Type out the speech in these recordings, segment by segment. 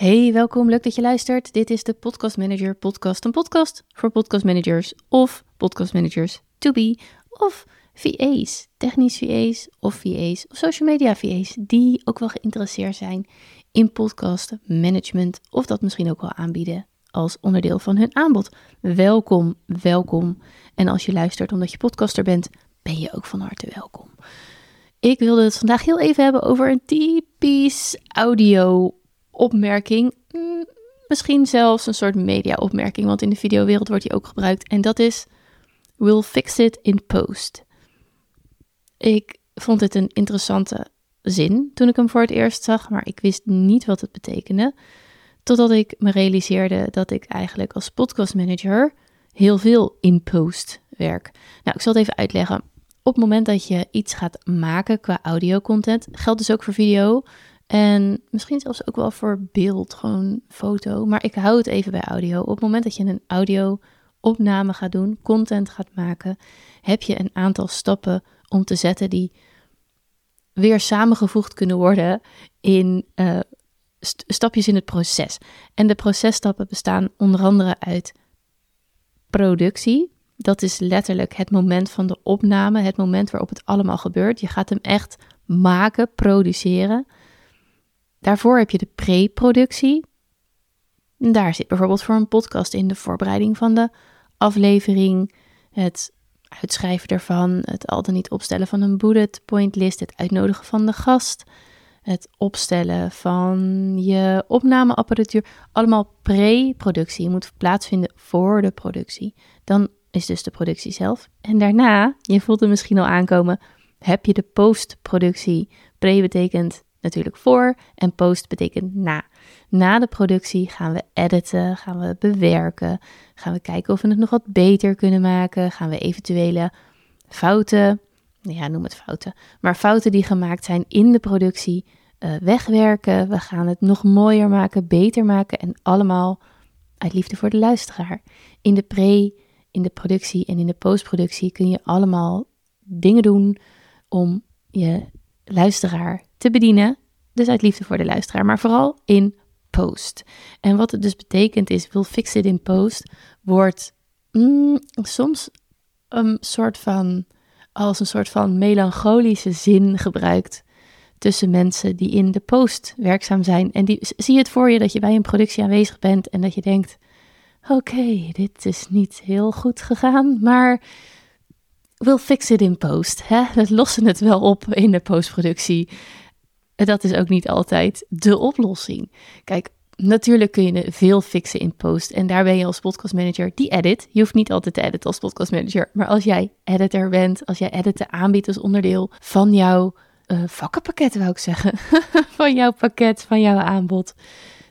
Hey, welkom. Leuk dat je luistert. Dit is de Podcast Manager Podcast. Een podcast voor podcast managers of podcast managers to be of VA's, technisch VA's of VA's of social media VA's die ook wel geïnteresseerd zijn in podcast management of dat misschien ook wel aanbieden als onderdeel van hun aanbod. Welkom, welkom. En als je luistert omdat je podcaster bent, ben je ook van harte welkom. Ik wilde het vandaag heel even hebben over een typisch audio opmerking. Mm, misschien zelfs een soort media-opmerking, want in de videowereld wordt die ook gebruikt. En dat is: We'll fix it in post. Ik vond het een interessante zin toen ik hem voor het eerst zag, maar ik wist niet wat het betekende. Totdat ik me realiseerde dat ik eigenlijk als podcastmanager heel veel in post werk. Nou, ik zal het even uitleggen. Op het moment dat je iets gaat maken qua audio content, geldt dus ook voor video. En misschien zelfs ook wel voor beeld, gewoon foto. Maar ik hou het even bij audio. Op het moment dat je een audio-opname gaat doen, content gaat maken, heb je een aantal stappen om te zetten die weer samengevoegd kunnen worden in uh, stapjes in het proces. En de processtappen bestaan onder andere uit productie. Dat is letterlijk het moment van de opname, het moment waarop het allemaal gebeurt. Je gaat hem echt maken, produceren. Daarvoor heb je de pre-productie. Daar zit bijvoorbeeld voor een podcast in de voorbereiding van de aflevering, het uitschrijven ervan, het al dan niet opstellen van een bullet point list, het uitnodigen van de gast, het opstellen van je opnameapparatuur. Allemaal pre-productie. Je moet plaatsvinden voor de productie. Dan is dus de productie zelf. En daarna, je voelt het misschien al aankomen, heb je de postproductie. Pre betekent natuurlijk voor en post betekent na. Na de productie gaan we editen, gaan we bewerken, gaan we kijken of we het nog wat beter kunnen maken, gaan we eventuele fouten, ja noem het fouten, maar fouten die gemaakt zijn in de productie uh, wegwerken. We gaan het nog mooier maken, beter maken en allemaal uit liefde voor de luisteraar. In de pre, in de productie en in de postproductie kun je allemaal dingen doen om je luisteraar te bedienen. Dus uit liefde voor de luisteraar, maar vooral in post. En wat het dus betekent is, wil fix it in post, wordt mm, soms een soort van, als een soort van melancholische zin gebruikt tussen mensen die in de post werkzaam zijn. En die, zie je het voor je dat je bij een productie aanwezig bent en dat je denkt, oké, dit is niet heel goed gegaan, maar we'll fix it in post. Hè? We lossen het wel op in de postproductie. Dat is ook niet altijd de oplossing. Kijk, natuurlijk kun je veel fixen in post. En daar ben je als podcastmanager die edit. Je hoeft niet altijd te editen als podcastmanager. Maar als jij editor bent, als jij editen aanbiedt als onderdeel van jouw uh, vakkenpakket, wou ik zeggen. van jouw pakket, van jouw aanbod.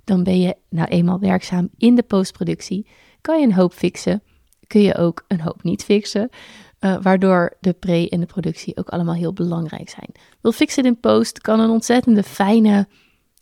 Dan ben je nou eenmaal werkzaam in de postproductie. Kan je een hoop fixen. Kun je ook een hoop niet fixen. Uh, waardoor de pre- en de productie ook allemaal heel belangrijk zijn. Wil fixen in post kan een ontzettende fijne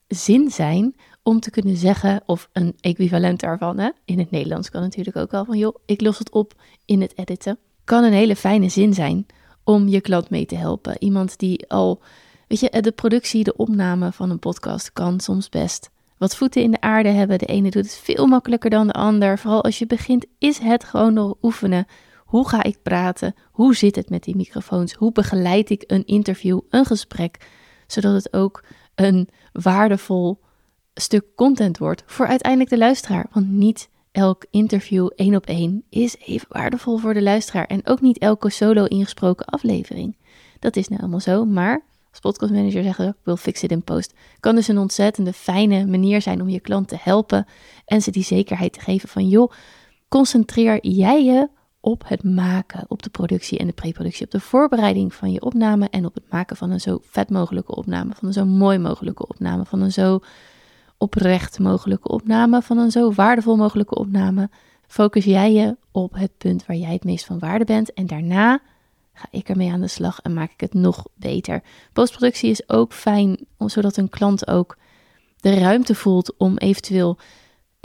zin zijn om te kunnen zeggen, of een equivalent daarvan, hè? in het Nederlands kan natuurlijk ook wel van, joh, ik los het op in het editen. Kan een hele fijne zin zijn om je klant mee te helpen. Iemand die al, weet je, de productie, de opname van een podcast kan soms best wat voeten in de aarde hebben. De ene doet het veel makkelijker dan de ander. Vooral als je begint, is het gewoon nog oefenen. Hoe ga ik praten? Hoe zit het met die microfoons? Hoe begeleid ik een interview, een gesprek, zodat het ook een waardevol stuk content wordt voor uiteindelijk de luisteraar? Want niet elk interview één op één is even waardevol voor de luisteraar. En ook niet elke solo ingesproken aflevering. Dat is nou allemaal zo, maar als podcastmanager zeggen, wil fix it in post. Kan dus een ontzettende fijne manier zijn om je klant te helpen en ze die zekerheid te geven van, joh, concentreer jij je op het maken, op de productie en de preproductie, op de voorbereiding van je opname en op het maken van een zo vet mogelijke opname, van een zo mooi mogelijke opname, van een zo oprecht mogelijke opname, van een zo waardevol mogelijke opname. Focus jij je op het punt waar jij het meest van waarde bent en daarna ga ik ermee aan de slag en maak ik het nog beter. Postproductie is ook fijn, zodat een klant ook de ruimte voelt om eventueel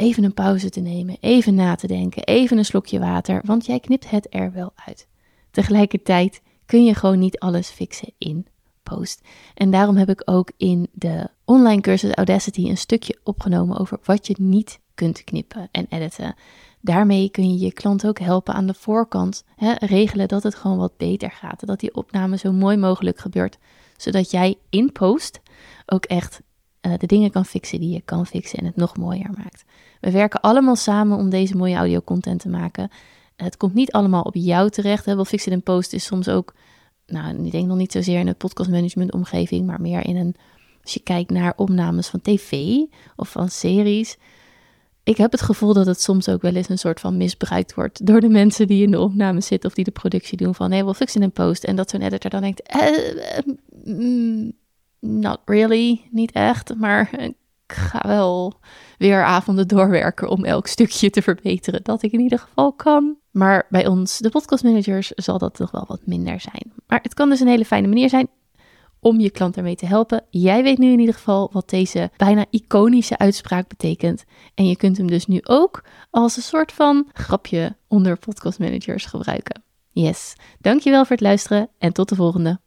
even een pauze te nemen, even na te denken, even een slokje water, want jij knipt het er wel uit. Tegelijkertijd kun je gewoon niet alles fixen in post. En daarom heb ik ook in de online cursus Audacity een stukje opgenomen over wat je niet kunt knippen en editen. Daarmee kun je je klant ook helpen aan de voorkant. Hè, regelen dat het gewoon wat beter gaat. Dat die opname zo mooi mogelijk gebeurt. Zodat jij in post ook echt uh, de dingen kan fixen die je kan fixen en het nog mooier maakt. We werken allemaal samen om deze mooie audio content te maken. Het komt niet allemaal op jou terecht. Hè. Wel fixen in post is soms ook, nou, ik denk nog niet zozeer in een podcastmanagement omgeving, maar meer in een, als je kijkt naar opnames van tv of van series. Ik heb het gevoel dat het soms ook wel eens een soort van misbruikt wordt door de mensen die in de opname zitten of die de productie doen van nee, wel fixen in post. En dat zo'n editor dan denkt, eh, eh mm, not really, niet echt, maar ik ga wel weer avonden doorwerken om elk stukje te verbeteren dat ik in ieder geval kan. Maar bij ons, de podcastmanagers, zal dat toch wel wat minder zijn. Maar het kan dus een hele fijne manier zijn om je klant ermee te helpen. Jij weet nu in ieder geval wat deze bijna iconische uitspraak betekent. En je kunt hem dus nu ook als een soort van grapje onder podcastmanagers gebruiken. Yes, dankjewel voor het luisteren en tot de volgende.